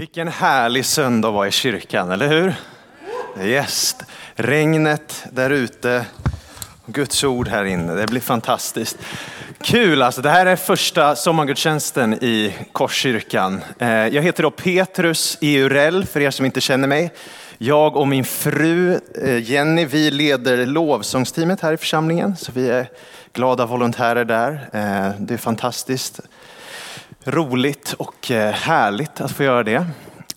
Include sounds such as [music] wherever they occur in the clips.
Vilken härlig söndag att vara i kyrkan, eller hur? Yes. Regnet där ute Guds ord här inne. Det blir fantastiskt. Kul alltså. Det här är första sommargudstjänsten i Korskyrkan. Eh, jag heter då Petrus Eurell för er som inte känner mig. Jag och min fru eh, Jenny, vi leder lovsångsteamet här i församlingen. Så vi är glada volontärer där. Eh, det är fantastiskt roligt och eh, härligt att få göra det.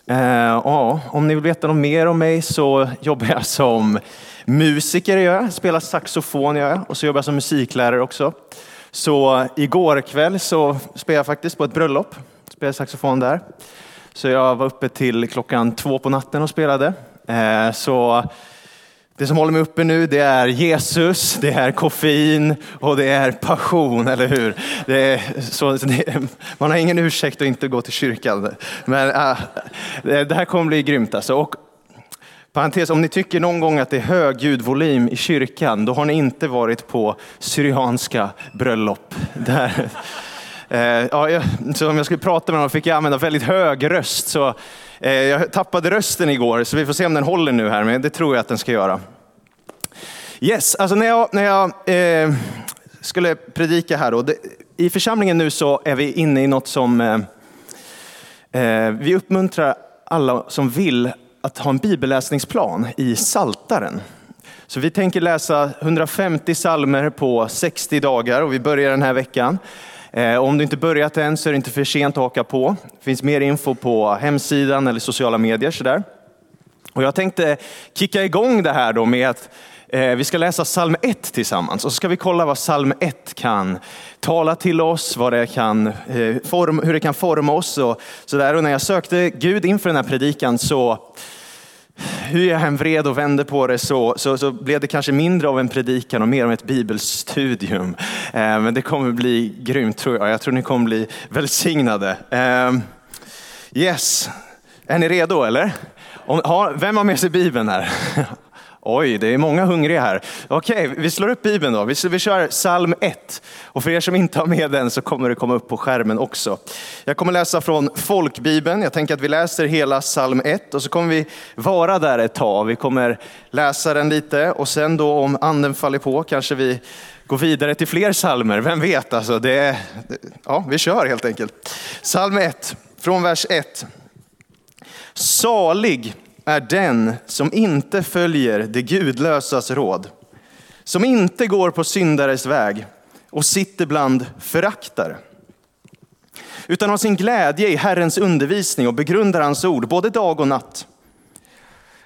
Eh, ja, om ni vill veta något mer om mig så jobbar jag som musiker, jag spelar saxofon jag, och så jobbar jag som musiklärare också. Så igår kväll så spelade jag faktiskt på ett bröllop, spelade saxofon där. Så jag var uppe till klockan två på natten och spelade. Eh, så det som håller mig uppe nu det är Jesus, det är koffein och det är passion, eller hur? Det är, så, det, man har ingen ursäkt att inte gå till kyrkan. Men äh, det här kommer bli grymt alltså. Och, parentes, om ni tycker någon gång att det är hög ljudvolym i kyrkan, då har ni inte varit på syrianska bröllop. Där, äh, eh, ja, så om jag skulle prata med någon fick jag använda väldigt hög röst. Så Eh, jag tappade rösten igår, så vi får se om den håller nu här, men det tror jag att den ska göra. Yes, alltså när jag, när jag eh, skulle predika här då, det, i församlingen nu så är vi inne i något som eh, eh vi uppmuntrar alla som vill att ha en bibelläsningsplan i Saltaren. Så vi tänker läsa 150 salmer på 60 dagar och vi börjar den här veckan. Eh, om du inte börjat än så är det inte för sent att haka på. Det finns mer info på hemsidan eller sociala medier. Sådär. Och jag tänkte kicka igång det här då med att eh, vi ska läsa psalm 1 tillsammans och så ska vi kolla vad psalm 1 kan tala till oss, vad det kan, eh, form, hur det kan forma oss. Och, sådär. och när jag sökte Gud inför den här predikan så hur jag än vred och vände på det så, så, så, blev det kanske mindre av en predikan och mer av ett bibelstudium. Eh, men det kommer bli grymt tror jag. Jag tror ni kommer bli välsignade. Eh, yes, är ni redo eller? Om, ha, vem har med sig Bibeln här? [laughs] Oj, det är många hungriga här. Okej, vi slår upp Bibeln då. Vi, vi kör psalm 1. Och för er som inte har med den så kommer det komma upp på skärmen också. Jag kommer läsa från folkbibeln. Jag tänker att vi läser hela psalm 1 och så kommer vi vara där ett tag. Vi kommer läsa den lite och sen då om anden faller på kanske vi går vidare till fler psalmer. Vem vet alltså? Det, ja, vi kör helt enkelt. Psalm 1, från vers 1. Salig är den som inte följer det gudlösas råd, som inte går på syndares väg och sitter bland föraktare, utan har sin glädje i Herrens undervisning och begrundar hans ord både dag och natt.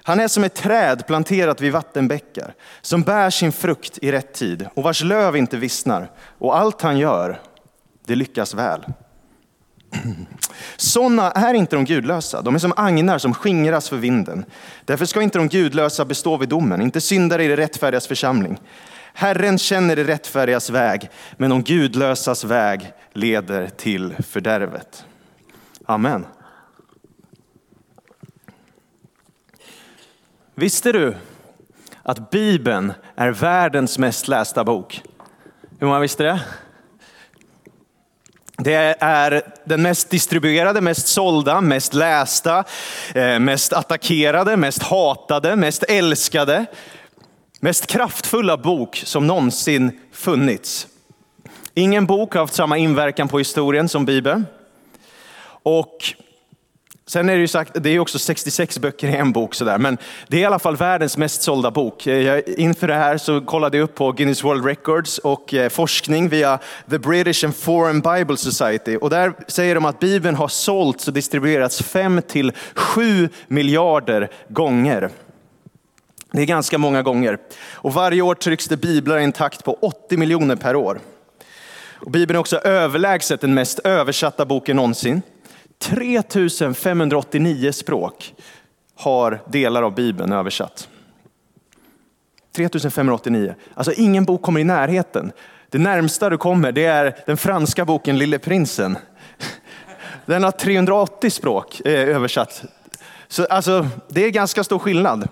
Han är som ett träd planterat vid vattenbäckar, som bär sin frukt i rätt tid och vars löv inte vissnar, och allt han gör, det lyckas väl. [clears throat] Sådana är inte de gudlösa. De är som agnar som skingras för vinden. Därför ska inte de gudlösa bestå vid domen, inte syndare i det rättfärdigas församling. Herren känner det rättfärdigas väg, men de gudlösas väg leder till fördärvet. Amen. Visste du att Bibeln är världens mest lästa bok? Hur många visste det? Det är den mest distribuerade, mest sålda, mest lästa, eh, mest attackerade, mest hatade, mest älskade, mest kraftfulla bok som någonsin funnits. Ingen bok har haft samma inverkan på historien som Bibeln. Och Sen är det ju sagt, det är också 66 böcker i en bok sådär, men det är i alla fall världens mest sålda bok. Eh, inför det här så kollade jag upp på Guinness World Records och eh, forskning via The British and Foreign Bible Society. Och där säger de att Bibeln har sålts och distribuerats 5 till 7 miljarder gånger. Det är ganska många gånger. Och varje år trycks det biblar i en takt på 80 miljoner per år. Och Bibeln är också överlägset den mest översatta boken någonsin. 3589 språk har delar av Bibeln översatt. 3589. Alltså ingen bok kommer i närheten. Det närmsta du kommer det är den franska boken Lille prinsen. Den har 380 språk eh, översatt. Så alltså, det är ganska stor skillnad.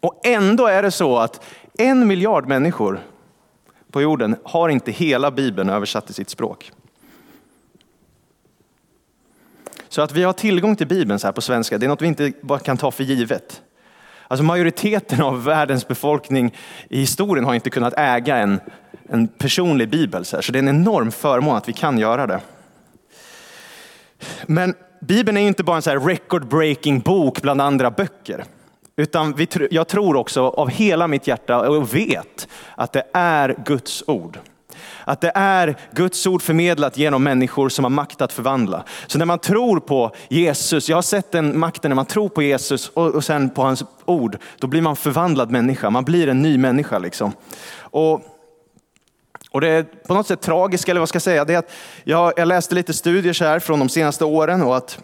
Och ändå är det så att en miljard människor på jorden har inte hela Bibeln översatt till sitt språk. Så att vi har tillgång till Bibeln så här på svenska, det är något vi inte bara kan ta för givet. Alltså majoriteten av [laughs] världens befolkning i historien har inte kunnat äga en, en personlig bibel. Så, här, så det är en enorm förmån att vi kan göra det. Men Bibeln är inte bara en så här record-breaking bok bland andra böcker. Utan vi, jag tror också av hela mitt hjärta och vet att det är Guds ord. Att det är Guds ord förmedlat genom människor som har makt att förvandla. Så när man tror på Jesus, jag har sett den makten när man tror på Jesus och, och sen på hans ord, då blir man förvandlad människa. Man blir en ny människa. Liksom. Och, och det är på något sätt tragiskt, eller vad ska jag säga, det är att jag, jag läste lite studier så här från de senaste åren och att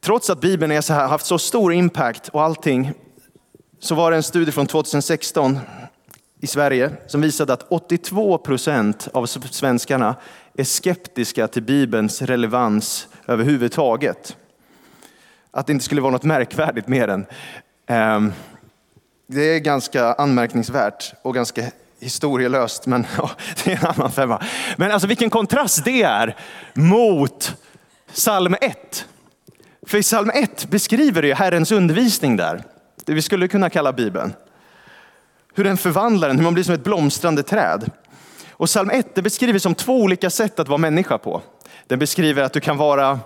trots att Bibeln är så här, haft så stor impact och allting, så var det en studie från 2016 i Sverige som visade att 82 procent av svenskarna är skeptiska till Bibelns relevans överhuvudtaget. Att det inte skulle vara något märkvärdigt med den. Ehm, det är ganska anmärkningsvärt och ganska historielöst, men [laughs] ja, det är en annan femma. Men alltså vilken kontrast det är mot psalm 1. För i psalm 1 beskriver det Herrens undervisning där, det vi skulle kunna kalla Bibeln. Hur den förvandlar en, hur man blir som ett blomstrande träd. Och psalm 1 det beskriver som två olika sätt att vara människa på. Den beskriver att du kan vara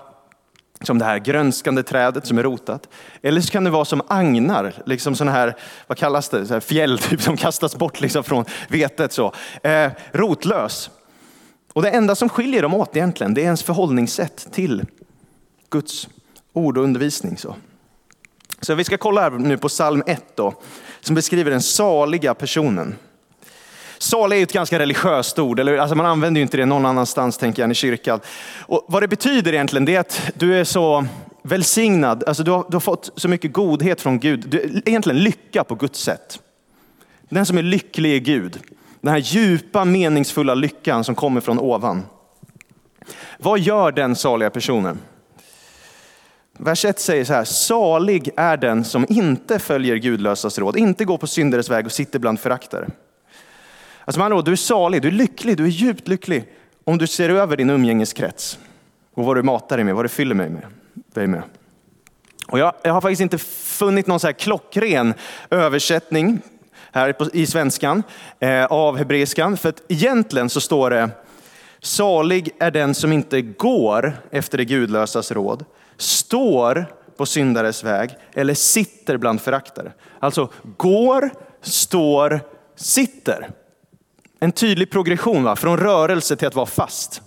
som det här grönskande trädet som är rotat. Eller så kan det vara som agnar, liksom sådana här, vad kallas det, så här fjäll typ, som kastas bort liksom från vetet. Så. Eh, rotlös. Och det enda som skiljer dem åt egentligen, det är ens förhållningssätt till Guds ord och undervisning. Så, så vi ska kolla här nu på psalm 1 då, som beskriver den saliga personen. Salig är ett ganska religiöst ord, eller alltså man använder ju inte det någon annanstans tänker jag än i kyrkan. Och vad det betyder egentligen det är att du är så välsignad, alltså du har, du har fått så mycket godhet från Gud. Du, egentligen lycka på Guds sätt. Den som är lycklig är Gud. Den här djupa meningsfulla lyckan som kommer från ovan. Vad gör den saliga personen? Vers 1 säger så här, salig är den som inte följer gudlösas råd, inte går på syndares väg och sitter bland föraktare. Alltså man råd, du är salig, du är lycklig, du är djupt lycklig om du ser över din umgängeskrets och vad du matar dig med, vad du fyller mig med, dig med. Och jag, jag har faktiskt inte funnit någon så här klockren översättning här på, i svenskan eh, av hebreiskan. För att egentligen så står det, salig är den som inte går efter det gudlösas råd, står på syndares väg eller sitter bland föraktare. Alltså går, står, sitter. En tydlig progression va? från rörelse till att vara fast.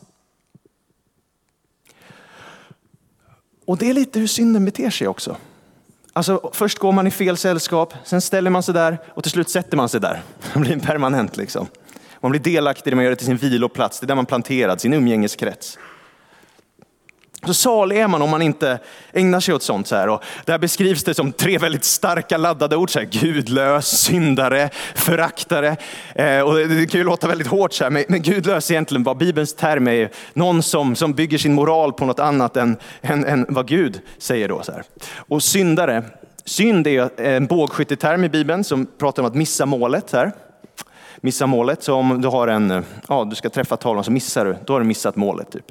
Och det är lite hur synden beter sig också. Alltså, först går man i fel sällskap, sen ställer man sig där och till slut sätter man sig där. [laughs] Man blir permanent liksom. Man blir delaktig i det man gör det till sin viloplats, det är där man planterad, sin umgängeskrets. Så salig är man om man inte ägnar sig åt sånt. Så här. Och där beskrivs det som tre väldigt starka laddade ord. Så här, gudlös, syndare, föraktare. Eh, och det, kan ju låta väldigt hårt, så här, men, men gudlös egentligen, vad Bibelns term är, någon som, som bygger sin moral på något annat än, än, än vad Gud säger. Då, så här. Och syndare, synd är en bågskytteterm i Bibeln som pratar om att missa målet. Så här. Missa målet, så om du har en, ja du ska träffa tavlan så missar du, då har du missat målet. Typ.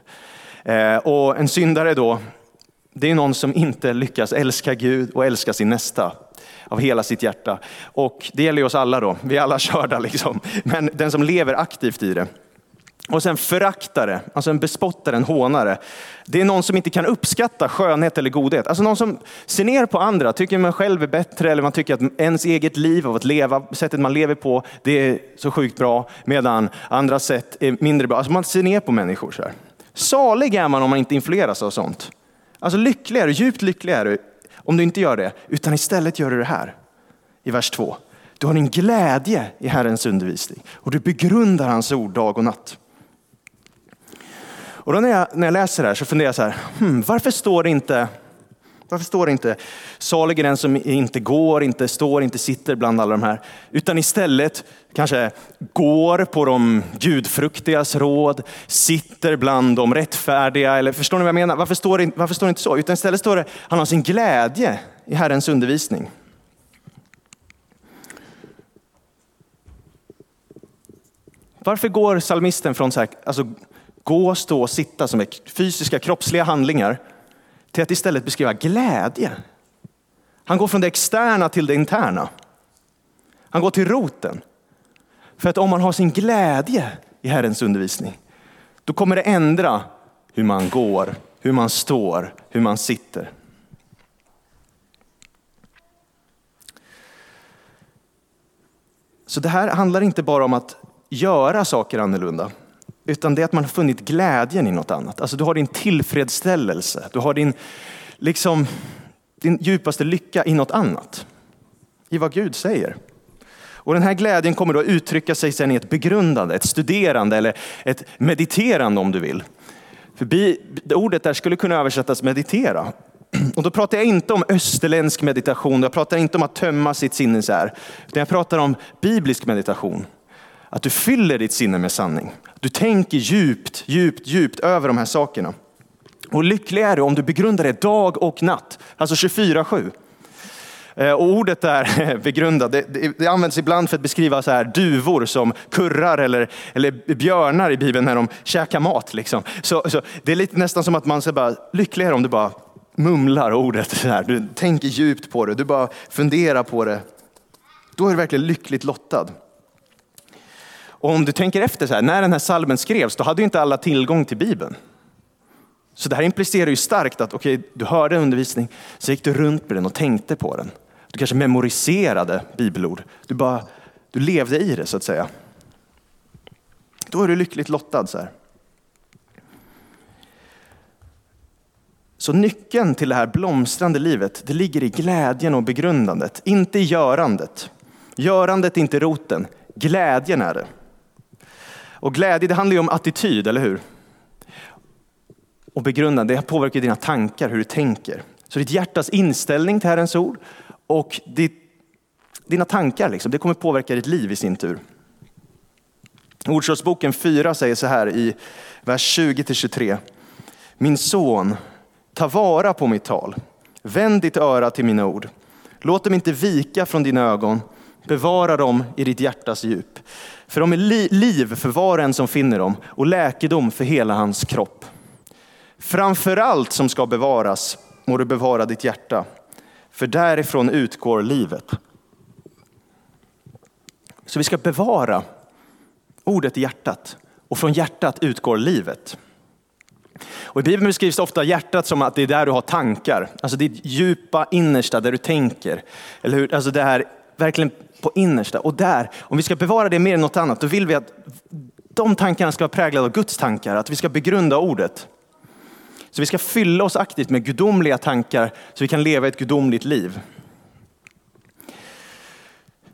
Eh, och en syndare då, det är någon som inte lyckas älska Gud och älska sin nästa av hela sitt hjärta. Och det gäller ju oss alla då, vi är alla [laughs] körda liksom. Men den som lever aktivt i det. Och sen föraktare, alltså en bespottare, en hånare. Det är någon som inte kan uppskatta skönhet eller godhet. Alltså någon som ser ner på andra, tycker man själv är bättre eller man tycker att ens eget liv av att leva, sättet man lever på, det är så sjukt bra. Medan andra sätt är mindre bra. Alltså man ser ner på människor så här. Salig är man om man inte influeras av sånt. Alltså lyckligare, djupt lycklig är du om du inte gör det, utan istället gör du det här i vers 2. Du har din glädje i Herrens undervisning och du begrundar hans ord dag och natt. Och då när jag, när jag läser det här så funderar jag så här, hmm, varför står det inte varför står det inte salig är den som inte går, inte står, inte sitter bland alla de här, utan istället kanske går på de gudfruktigas råd, sitter bland de rättfärdiga, eller förstår ni vad jag menar? Varför står det, varför står det inte så? Utan istället står det, han har sin glädje i Herrens undervisning. Varför går salmisten från så här, alltså, gå, stå, sitta som är fysiska kroppsliga handlingar till att istället beskriva glädje. Han går från det externa till det interna. Han går till roten. För att om man har sin glädje i Herrens undervisning, då kommer det ändra hur man går, hur man står, hur man sitter. Så det här handlar inte bara om att göra saker annorlunda, utan det är att man har funnit glädjen i något annat. Alltså du har din tillfredsställelse, du har din, liksom, din djupaste lycka i något annat. I vad Gud säger. Och den här glädjen kommer då uttrycka sig sen i ett begrundande, ett studerande eller ett mediterande om du vill. För ordet där skulle kunna översättas meditera. Och då pratar jag inte om österländsk meditation, jag pratar inte om att tömma sitt sinne så här. Utan jag pratar om biblisk meditation. Att du fyller ditt sinne med sanning. Du tänker djupt, djupt, djupt över de här sakerna. Och lycklig är du om du begrundar det dag och natt, alltså 24-7. Eh, och ordet där, [laughs] begrundad, det, det, det, används ibland för att beskriva så här duvor som kurrar eller, eller björnar i Bibeln när de käkar mat. Liksom. Så, så det är lite nästan som att man ska bara, lyckligare om du bara mumlar ordet. Så här. Du tänker djupt på det, du bara funderar på det. Då är du verkligen lyckligt lottad. Och om du tänker efter, så här, när den här salmen skrevs, då hade ju inte alla tillgång till Bibeln. Så det här implicerar ju starkt att okej, okay, du hörde undervisning, så gick du runt med den och tänkte på den. Du kanske memoriserade bibelord. Du, bara, du levde i det så att säga. Då är du lyckligt lottad. Så här. Så nyckeln till det här blomstrande livet, det ligger i glädjen och begrundandet, inte i görandet. Görandet är inte roten, glädjen är det. Och glädje, det handlar ju om attityd, eller hur? Och begrundande, det påverkar dina tankar, hur du tänker. Så ditt hjärtas inställning till Herrens ord och ditt, dina tankar, liksom, det kommer påverka ditt liv i sin tur. Ordspråksboken 4 säger så här i vers 20-23. Min son, ta vara på mitt tal. Vänd ditt öra till mina ord. Låt dem inte vika från dina ögon. Bevara dem i ditt hjärtas djup. För de är li liv för var och en som finner dem och läkedom för hela hans kropp. Framför allt som ska bevaras må du bevara ditt hjärta för därifrån utgår livet. Så vi ska bevara ordet i hjärtat och från hjärtat utgår livet. Och I Bibeln beskrivs ofta hjärtat som att det är där du har tankar, alltså ditt djupa innersta där du tänker. Eller hur? Alltså det här verkligen på innersta. Och där, om vi ska bevara det mer än något annat, då vill vi att de tankarna ska vara präglade av Guds tankar, att vi ska begrunda ordet. Så vi ska fylla oss aktivt med gudomliga tankar så vi kan leva ett gudomligt liv.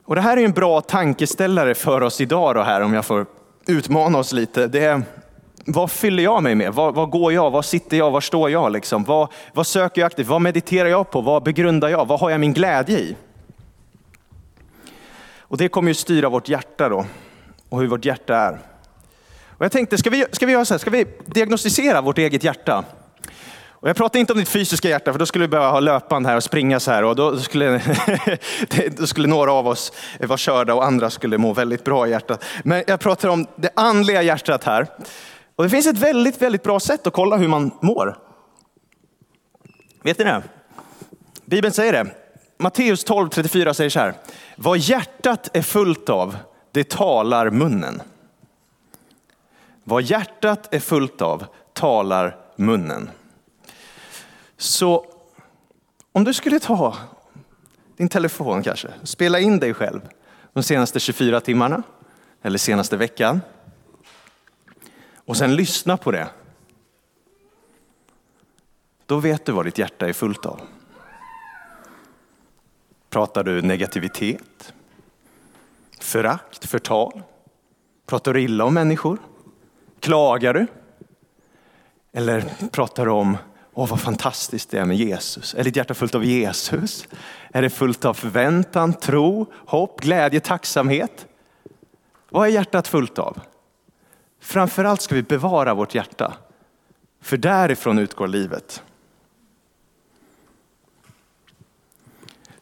Och det här är en bra tankeställare för oss idag då här, om jag får utmana oss lite. Det är, vad fyller jag mig med? Vad, vad går jag? Var sitter jag? Var står jag? Liksom? Vad, vad söker jag aktivt? Vad mediterar jag på? Vad begrundar jag? Vad har jag min glädje i? Och det kommer ju styra vårt hjärta då och hur vårt hjärta är. Och jag tänkte, ska vi, ska vi göra så här? Ska vi diagnostisera vårt eget hjärta? Och jag pratar inte om ditt fysiska hjärta, för då skulle vi behöva ha löpband här och springa så här. Och då skulle, [laughs] då skulle några av oss vara körda och andra skulle må väldigt bra i hjärtat. Men jag pratar om det andliga hjärtat här. Och det finns ett väldigt, väldigt bra sätt att kolla hur man mår. Vet ni det? Bibeln säger det. Matteus 12.34 säger så här. Vad hjärtat är fullt av, det talar munnen. Vad hjärtat är fullt av, talar munnen. Så om du skulle ta din telefon kanske, spela in dig själv de senaste 24 timmarna eller senaste veckan och sen lyssna på det. Då vet du vad ditt hjärta är fullt av. Pratar du negativitet? Förakt, förtal? Pratar du illa om människor? Klagar du? Eller pratar du om Åh, vad fantastiskt det är med Jesus. Är ditt hjärta fullt av Jesus? Är det fullt av förväntan, tro, hopp, glädje, tacksamhet? Vad är hjärtat fullt av? Framförallt ska vi bevara vårt hjärta, för därifrån utgår livet.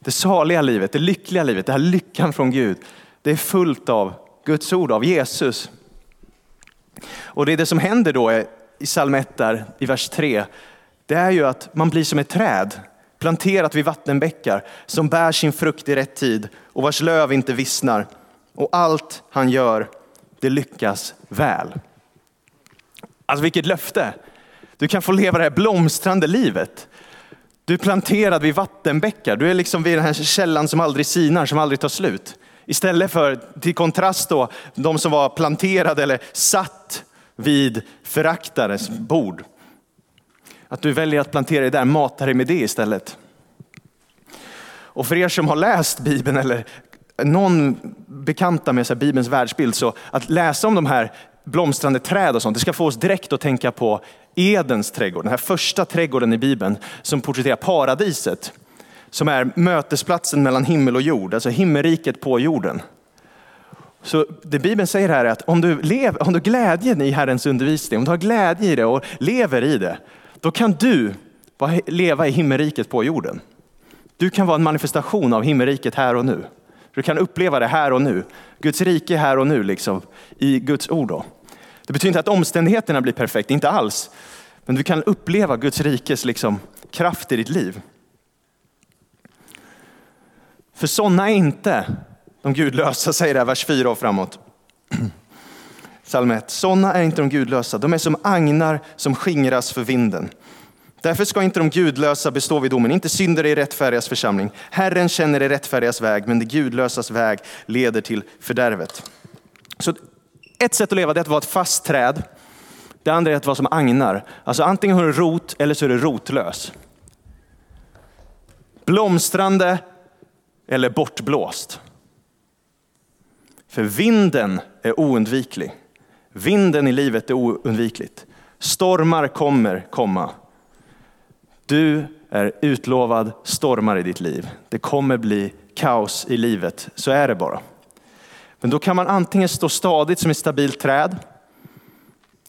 Det saliga livet, det lyckliga livet, det här lyckan från Gud, det är fullt av Guds ord, av Jesus. Och det är det som händer då i psalm 1 där, i vers 3. det är ju att man blir som ett träd planterat vid vattenbäckar som bär sin frukt i rätt tid och vars löv inte vissnar. Och allt han gör, det lyckas väl. Alltså vilket löfte! Du kan få leva det här blomstrande livet. Du är planterad vid vattenbäckar. Du är liksom vid den här källan som aldrig sinar, som aldrig tar slut. Istället för, till kontrast då, de som var planterade eller satt vid föraktares bord. Att du väljer att plantera dig där, mata dig med det istället. Och för er som har läst Bibeln eller någon bekanta med sig Bibelns världsbild, så att läsa om de här blomstrande träd och sånt, det ska få oss direkt att tänka på Edens trädgård, den här första trädgården i Bibeln som porträtterar paradiset. Som är mötesplatsen mellan himmel och jord, alltså himmelriket på jorden. Så det Bibeln säger här är att om du, lever, om du glädjen i Herrens undervisning, om du har glädje i det och lever i det, då kan du leva i himmelriket på jorden. Du kan vara en manifestation av himmelriket här och nu. Du kan uppleva det här och nu. Guds rike här och nu, liksom, i Guds ord. Då. Det betyder inte att omständigheterna blir perfekta, inte alls. Men du kan uppleva Guds rikes liksom, kraft i ditt liv. För sådana är inte de gudlösa, säger det här, vers 4 och framåt. Psalm 1. Sådana är inte de gudlösa, de är som agnar som skingras för vinden. Därför ska inte de gudlösa bestå vid domen, inte syndare i rättfärdigas församling. Herren känner det rättfärdigas väg, men det gudlösas väg leder till fördärvet. Så ett sätt att leva är att vara ett fast träd. Det andra är att vara som agnar. Alltså antingen har du rot eller så är du rotlös. Blomstrande eller bortblåst. För vinden är oundviklig. Vinden i livet är oundvikligt. Stormar kommer komma. Du är utlovad stormar i ditt liv. Det kommer bli kaos i livet, så är det bara. Men då kan man antingen stå stadigt som ett stabilt träd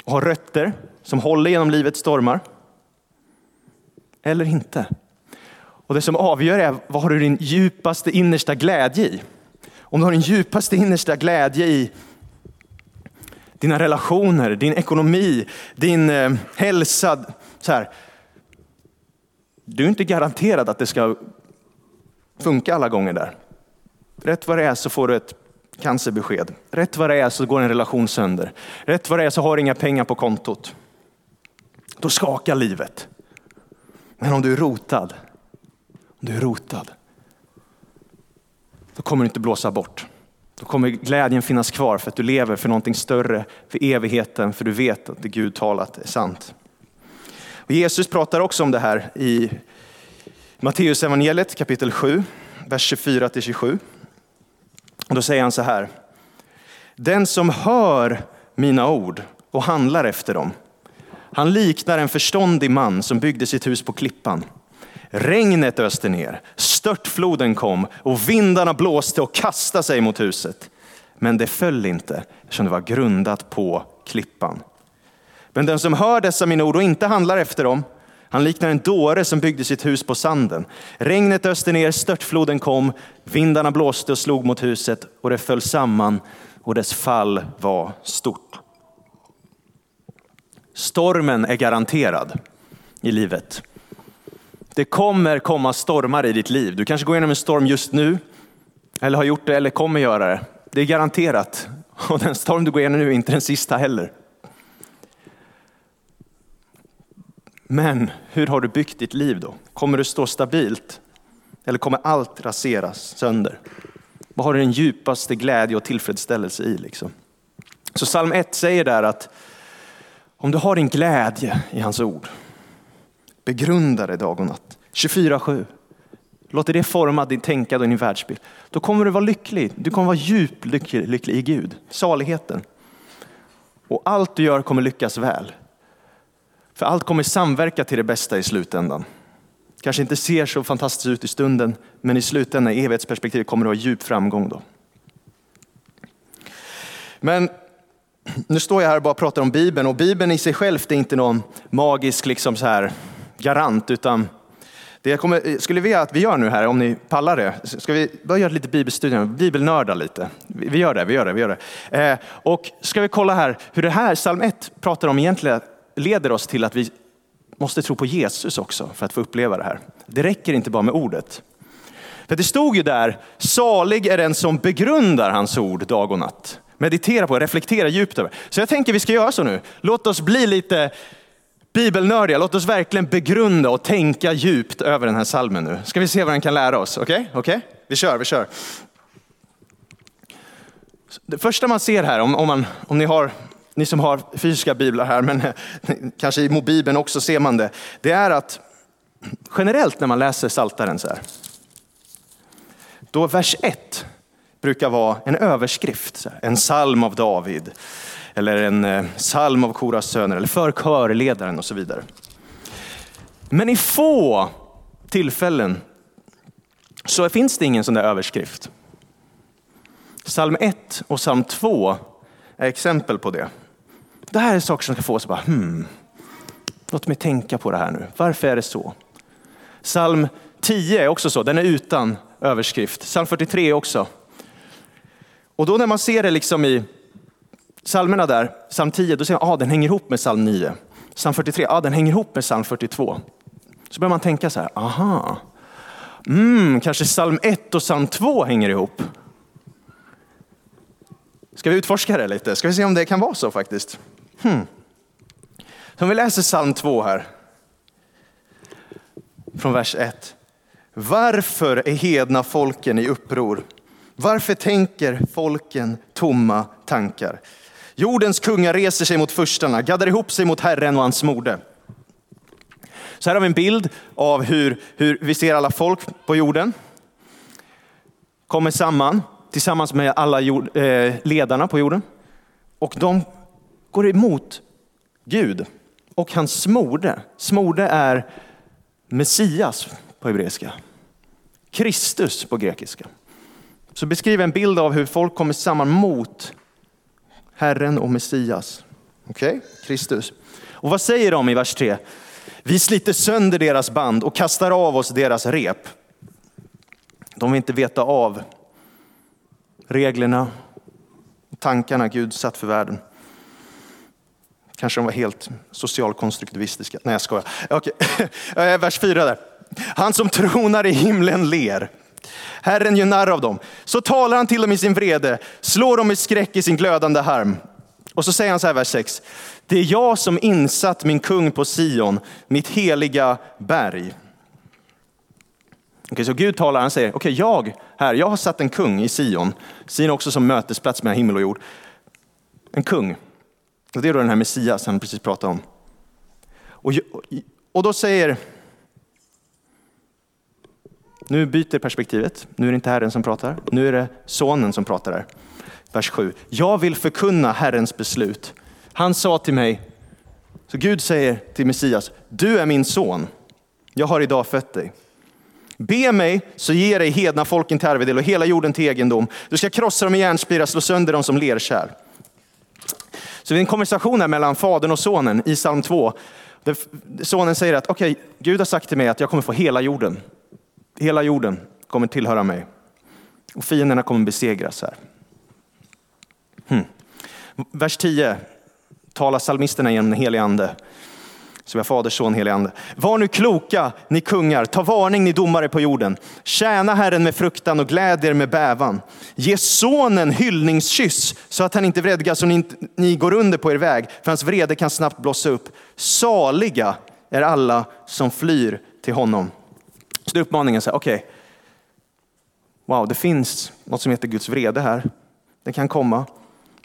och ha rötter som håller genom livets stormar. Eller inte. Och det som avgör är vad har du din djupaste innersta glädje i? Om du har din djupaste innersta glädje i dina relationer, din ekonomi, din eh, hälsa. Så här. Du är inte garanterad att det ska funka alla gånger där. Rätt vad det är så får du ett cancerbesked. Rätt vad det är så går en relation sönder. Rätt vad det är så har du inga pengar på kontot. Då skakar livet. Men om du är rotad, om du är rotad, då kommer du inte blåsa bort. Då kommer glädjen finnas kvar för att du lever för någonting större, för evigheten, för du vet att det Gud talat är sant. Och Jesus pratar också om det här i Matteus evangeliet kapitel 7, vers 24 till 27. Då säger han så här. Den som hör mina ord och handlar efter dem, han liknar en förståndig man som byggde sitt hus på klippan. Regnet öste ner, störtfloden kom och vindarna blåste och kastade sig mot huset. Men det föll inte eftersom det var grundat på klippan. Men den som hör dessa mina ord och inte handlar efter dem, han liknar en dåre som byggde sitt hus på sanden. Regnet öste ner, störtfloden kom, vindarna blåste och slog mot huset och det föll samman och dess fall var stort. Stormen är garanterad i livet. Det kommer komma stormar i ditt liv. Du kanske går igenom en storm just nu, eller har gjort det, eller kommer göra det. Det är garanterat. Och den storm du går igenom nu är inte den sista heller. Men hur har du byggt ditt liv då? Kommer du stå stabilt? Eller kommer allt raseras sönder? Vad har du den djupaste glädje och tillfredsställelse i? Liksom? Så psalm 1 säger där att om du har din glädje i hans ord, begrunda det dag och natt. 24-7. Låter det forma din tänkande och din världsbild. Då kommer du vara lycklig. Du kommer vara djupt lycklig, lycklig i Gud, saligheten. Och allt du gör kommer lyckas väl. För allt kommer samverka till det bästa i slutändan. Kanske inte ser så fantastiskt ut i stunden, men i slutändan, i evighetsperspektivet, kommer du ha djup framgång då. Men nu står jag här och bara pratar om Bibeln och Bibeln i sig själv är inte någon magisk liksom så här garant, utan det jag kommer, skulle vilja att vi gör nu här, om ni pallar det, ska vi börja göra lite bibelstudier, bibelnörda lite. Vi gör det, vi gör det, vi gör det. Eh, och ska vi kolla här hur det här, psalm 1 pratar om egentligen leder oss till att vi måste tro på Jesus också för att få uppleva det här. Det räcker inte bara med ordet. För det stod ju där, salig är den som begrundar hans ord dag och natt. Meditera på, reflektera djupt över. Så jag tänker vi ska göra så nu. Låt oss bli lite bibelnördiga. Låt oss verkligen begrunda och tänka djupt över den här salmen nu. Ska vi se vad den kan lära oss. Okej? Okay? Okej? Okay? Vi kör, vi kör. Det första man ser här, om, om, man, om ni, har, ni som har fysiska biblar här, men eh, kanske i mobilen också ser man det. Det är att generellt när man läser Saltaren så här, då vers 1 brukar vara en överskrift, en psalm av David, eller en eh, psalm av Koras söner, eller för körledaren och så vidare. Men i få tillfällen så finns det ingen sån där överskrift. Psalm 1 och psalm 2 är exempel på det. Det här är saker som ska få oss att bara, hmm, låt mig tänka på det här nu. Varför är det så? Psalm 10 är också så, den är utan överskrift. Psalm 43 också. Och då när man ser det liksom i psalmerna där, psalm 10, då ser man att ah, den hänger ihop med psalm 9. Psalm 43, ah, den hänger ihop med psalm 42. Så börjar man tänka så här, aha, mm, kanske psalm 1 och psalm 2 hänger ihop. Ska vi utforska det lite? Ska vi se om det kan vara så faktiskt? Hmm. Så om vi läser psalm 2 här. Från vers 1. Varför är hedna folken i uppror? Varför tänker folken tomma tankar? Jordens kungar reser sig mot förstarna, gaddar ihop sig mot Herren och hans mode. Så här har vi en bild av hur, hur vi ser alla folk på jorden. Kommer samman tillsammans med alla jord, eh, ledarna på jorden. Och de går emot Gud och hans smorde. Smorde är Messias på hebreiska. Kristus på grekiska. Så beskriv en bild av hur folk kommer samman mot Herren och Messias. Okej, okay? Kristus. Och vad säger de i vers 3? Vi sliter sönder deras band och kastar av oss deras rep. De vill inte veta av reglerna och tankarna Gud satt för världen. Kanske de var helt socialkonstruktivistiska. Nej, jag skojar. Okej. [laughs] Eh, vers 4 där. Han som tronar i himlen ler. Herren gör narr av dem. Så talar han till dem i sin vrede, slår dem i skräck i sin glödande harm. Och så säger han så här, vers 6. Det är jag som insatt min kung på Sion, mitt heliga berg. Okay, så Gud talar, han säger, okej okay, jag här, jag har satt en kung i Sion. Sion också som mötesplats mellan himmel och jord. En kung. Och det är då den här Messias han precis pratade om. Och, och då säger nu byter perspektivet. Nu är det inte Herren som pratar. Nu är det sonen som pratar där. Vers 7. Jag vill förkunna Herrens beslut. Han sa till mig, så Gud säger till Messias, du är min son. Jag har idag fött dig. Be mig så ger dig hedna folken till arvedel och hela jorden till egendom. Du ska krossa dem i järnspira, slå sönder dem som lerkärl. Så det är en konversation här mellan fadern och sonen i psalm 2. Sonen säger att okej, okay, Gud har sagt till mig att jag kommer få hela jorden. Hela jorden kommer tillhöra mig. Och fienderna kommer besegras här. Hmm. Vers 10 talar psalmisterna genom den helige ande. Så vi har Fader, Son, helig ande. Var nu kloka, ni kungar, ta varning, ni domare på jorden. Tjäna Herren med fruktan och gläd er med bävan. Ge sonen hyllningskyss så att han inte vredgas och ni, ni går under på er väg, för hans vrede kan snabbt blossa upp. Saliga är alla som flyr till honom. Så det är uppmaningen, okej, okay. wow, det finns något som heter Guds vrede här. Den kan komma.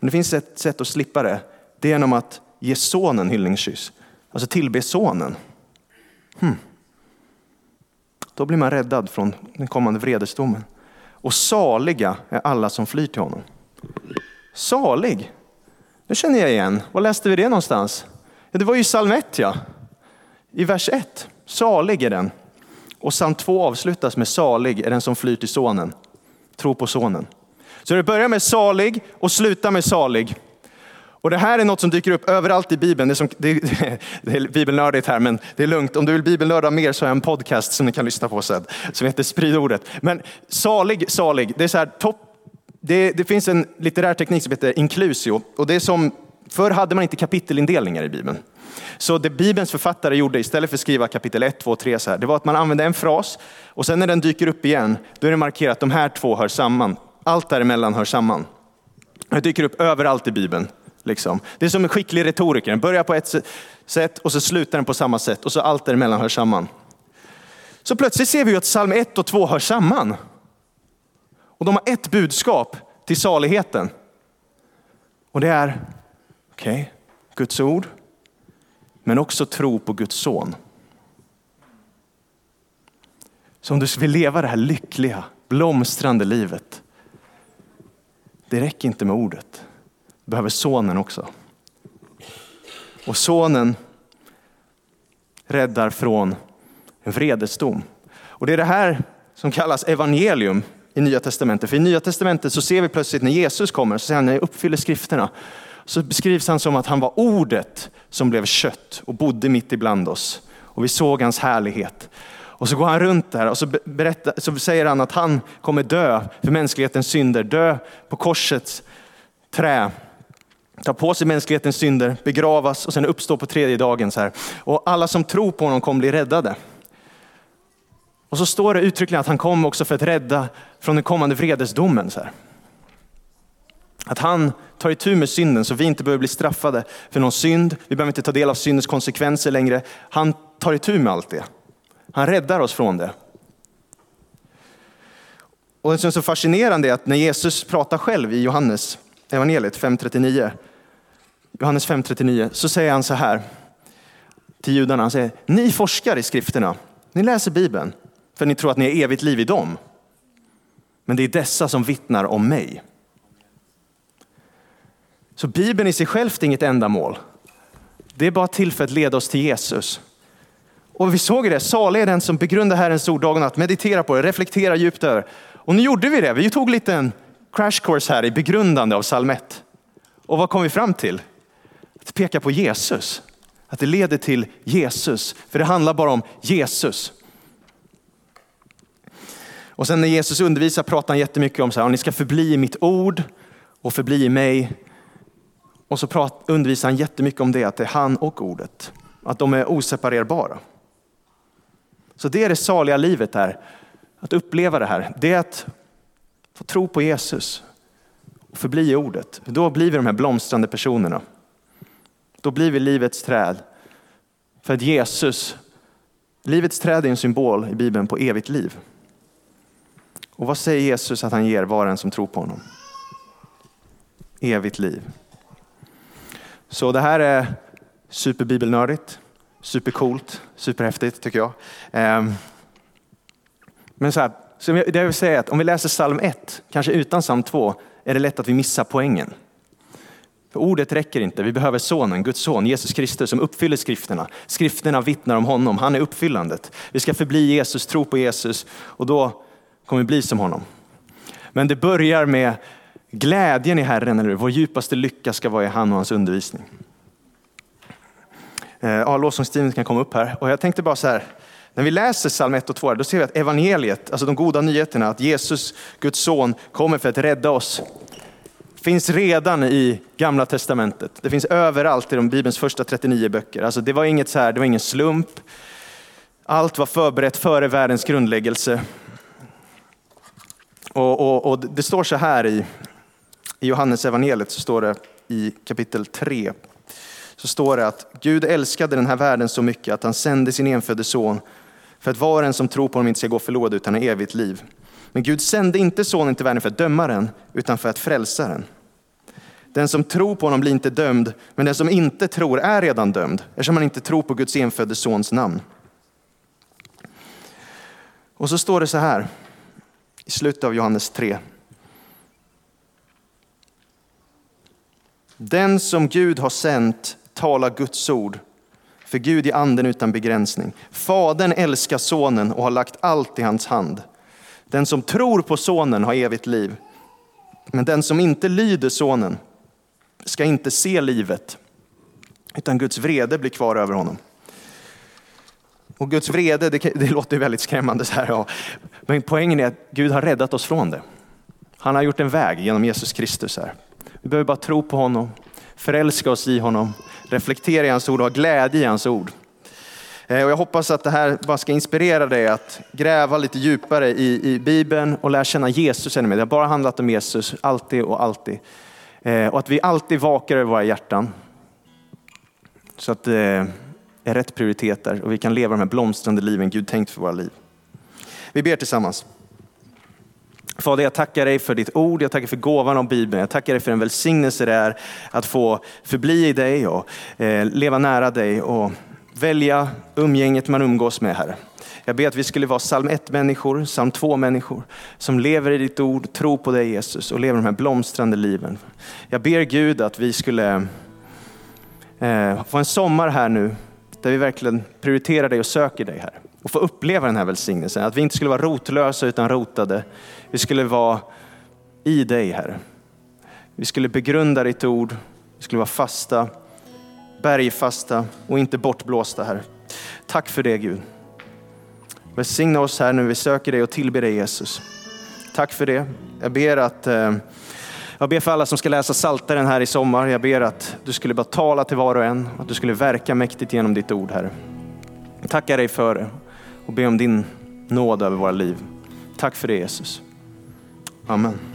Men det finns ett sätt att slippa det. Det är genom att ge sonen hyllningskyss. Alltså tillbe sonen. Hmm. Då blir man räddad från den kommande vredesdomen. Och saliga är alla som flyr till honom. Salig, det känner jag igen. Var läste vi det någonstans? Ja, det var ju psalm 1 ja. I vers 1. Salig är den och psalm 2 avslutas med salig är den som flyr till sonen. Tro på sonen. Så det börjar med salig och slutar med salig. Och det här är något som dyker upp överallt i Bibeln. Det är, som, det, det är bibelnördigt här, men det är lugnt. Om du vill bibelnörda mer så har jag en podcast som ni kan lyssna på sen, som heter Sprid ordet. Men salig, salig, det är så här, topp, det, det, finns en litterär teknik som heter inklusio. Och det är som, förr hade man inte kapitelindelningar i Bibeln. Så det Bibelns författare gjorde istället för att skriva kapitel 1, 2, 3 så här, det var att man använde en fras och sen när den dyker upp igen, då är det markerat att de här två hör samman. Allt däremellan hör samman. Det dyker upp överallt i Bibeln. Liksom. Det är som en skicklig retoriker, den börjar på ett sätt och så slutar den på samma sätt och så allt däremellan hör samman. Så plötsligt ser vi att psalm 1 och 2 hör samman. Och de har ett budskap till saligheten. Och det är, okej, okay, Guds ord, men också tro på Guds son. Så om du vill leva det här lyckliga, blomstrande livet, det räcker inte med ordet. Behöver sonen också. Och sonen räddar från en vredesdom. Och det är det här som kallas evangelium i Nya Testamentet. För i Nya Testamentet så ser vi plötsligt när Jesus kommer, så säger han när jag uppfyller skrifterna, så beskrivs han som att han var ordet som blev kött och bodde mitt ibland oss. Och vi såg hans härlighet. Och så går han runt där och så, berättar, så säger han att han kommer dö för mänsklighetens synder, dö på korsets trä, ta på sig mänsklighetens synder, begravas och sen uppstå på tredje dagen. Så här. Och alla som tror på honom kommer bli räddade. Och så står det uttryckligen att han kom också för att rädda från den kommande vredesdomen. Så här. Att han tar itu med synden så vi inte behöver bli straffade för någon synd. Vi behöver inte ta del av syndens konsekvenser längre. Han tar itu med allt det. Han räddar oss från det. Och det som är så fascinerande är att när Jesus pratar själv i Johannes evangeliet 5.39, Johannes 5.39, så säger han så här till judarna. Han säger, ni forskar i skrifterna, ni läser Bibeln för ni tror att ni har evigt liv i dem. Men det är dessa som vittnar om mig. Så Bibeln i sig själv är inget ändamål. Det är bara till för att leda oss till Jesus. Och vi såg det, salig är den som begrundar Herrens ord dag och natt, mediterar på det, reflekterar djupt över. Och nu gjorde vi det, vi tog lite en crash course här i begrundande av psalm 1. Och vad kom vi fram till? Att peka på Jesus. Att det leder till Jesus, för det handlar bara om Jesus. Och sen när Jesus undervisar pratar han jättemycket om så här, ni ska förbli i mitt ord och förbli i mig. Och så prat, undervisar han jättemycket om det, att det är han och ordet. Att de är oseparerbara. Så det är det saliga livet här, att uppleva det här. Det är att få tro på Jesus och förbli i ordet. Då blir vi de här blomstrande personerna. Då blir vi livets träd. För att Jesus, livets träd är en symbol i Bibeln på evigt liv. Och vad säger Jesus att han ger var en som tror på honom? Evigt liv. Så det här är superbibelnördigt, supercoolt, superhäftigt tycker jag. Ehm, men så här, så det jag vill säga är att om vi läser psalm 1, kanske utan psalm 2, är det lätt att vi missar poängen. För ordet räcker inte, vi behöver sonen, Guds son, Jesus Kristus som uppfyller skrifterna. Skrifterna vittnar om honom, han är uppfyllandet. Vi ska förbli Jesus, tro på Jesus och då kommer vi bli som honom. Men det börjar med glädjen i Herren, eller vår djupaste lycka ska vara i han och hans undervisning. Eh, ja, lovsångsteamet kan komma upp här. Och jag tänkte bara så här, när vi läser psalm 1 och 2, då ser vi att evangeliet, alltså de goda nyheterna, att Jesus, Guds son, kommer för att rädda oss, finns redan i gamla testamentet. Det finns överallt i de Bibelns första 39 böcker. Alltså det var inget så här, det var ingen slump. Allt var förberett före världens grundläggelse. Och, och, och det står så här i, i Johannes evangeliet så står det i kapitel 3 så står det att Gud älskade den här världen så mycket att han sände sin enfödde son för att var och en som tror på honom inte ska gå förlorad utan ha evigt liv. Men Gud sände inte sonen till världen för att döma den utan för att frälsa den. Den som tror på honom blir inte dömd, men den som inte tror är redan dömd eftersom han inte tror på Guds enfödde sons namn. Och så står det så här i slutet av Johannes 3. Den som Gud har sänt talar Guds ord, för Gud är anden utan begränsning. Fadern älskar sonen och har lagt allt i hans hand. Den som tror på sonen har evigt liv, men den som inte lyder sonen ska inte se livet, utan Guds vrede blir kvar över honom. Och Guds vrede, det, det låter väldigt skrämmande så här. Ja. Men poängen är att Gud har räddat oss från det. Han har gjort en väg genom Jesus Kristus här. Vi behöver bara tro på honom, förälska oss i honom, reflektera i hans ord och ha glädje i hans ord. Eh, och jag hoppas att det här bara ska inspirera dig att gräva lite djupare i, i Bibeln och lära känna Jesus ännu mer. Det har bara handlat om Jesus, alltid och alltid. Eh, och att vi alltid vakar över våra hjärtan. Så att det är rätt prioriteter och vi kan leva de här blomstrande liven Gud tänkt för våra liv. Vi ber tillsammans. Fader, jag tackar dig för ditt ord, jag tackar för gåvan av Bibeln. Jag tackar dig för den välsignelse det är att få förbli i dig och eh, leva nära dig och välja umgänget man umgås med, Herre. Jag ber att vi skulle vara psalm 1-människor, psalm 2-människor som lever i ditt ord, tror på dig Jesus och lever de här blomstrande liven. Jag ber Gud att vi skulle eh, få en sommar här nu där vi verkligen prioriterar dig och söker dig, här. Och få uppleva den här välsignelsen. Att vi inte skulle vara rotlösa utan rotade. Vi skulle vara i dig, Herre. Vi skulle begrunda ditt ord, vi skulle vara fasta bergfasta och inte bortblåsta här. Tack för det Gud. Välsigna oss här nu. vi söker dig och tillber dig Jesus. Tack för det. Jag ber att eh, jag ber för alla som ska läsa Salteren här i sommar. Jag ber att du skulle bara tala till var och en, att du skulle verka mäktigt genom ditt ord Herre. Tackar dig för det och be om din nåd över våra liv. Tack för det Jesus. Amen.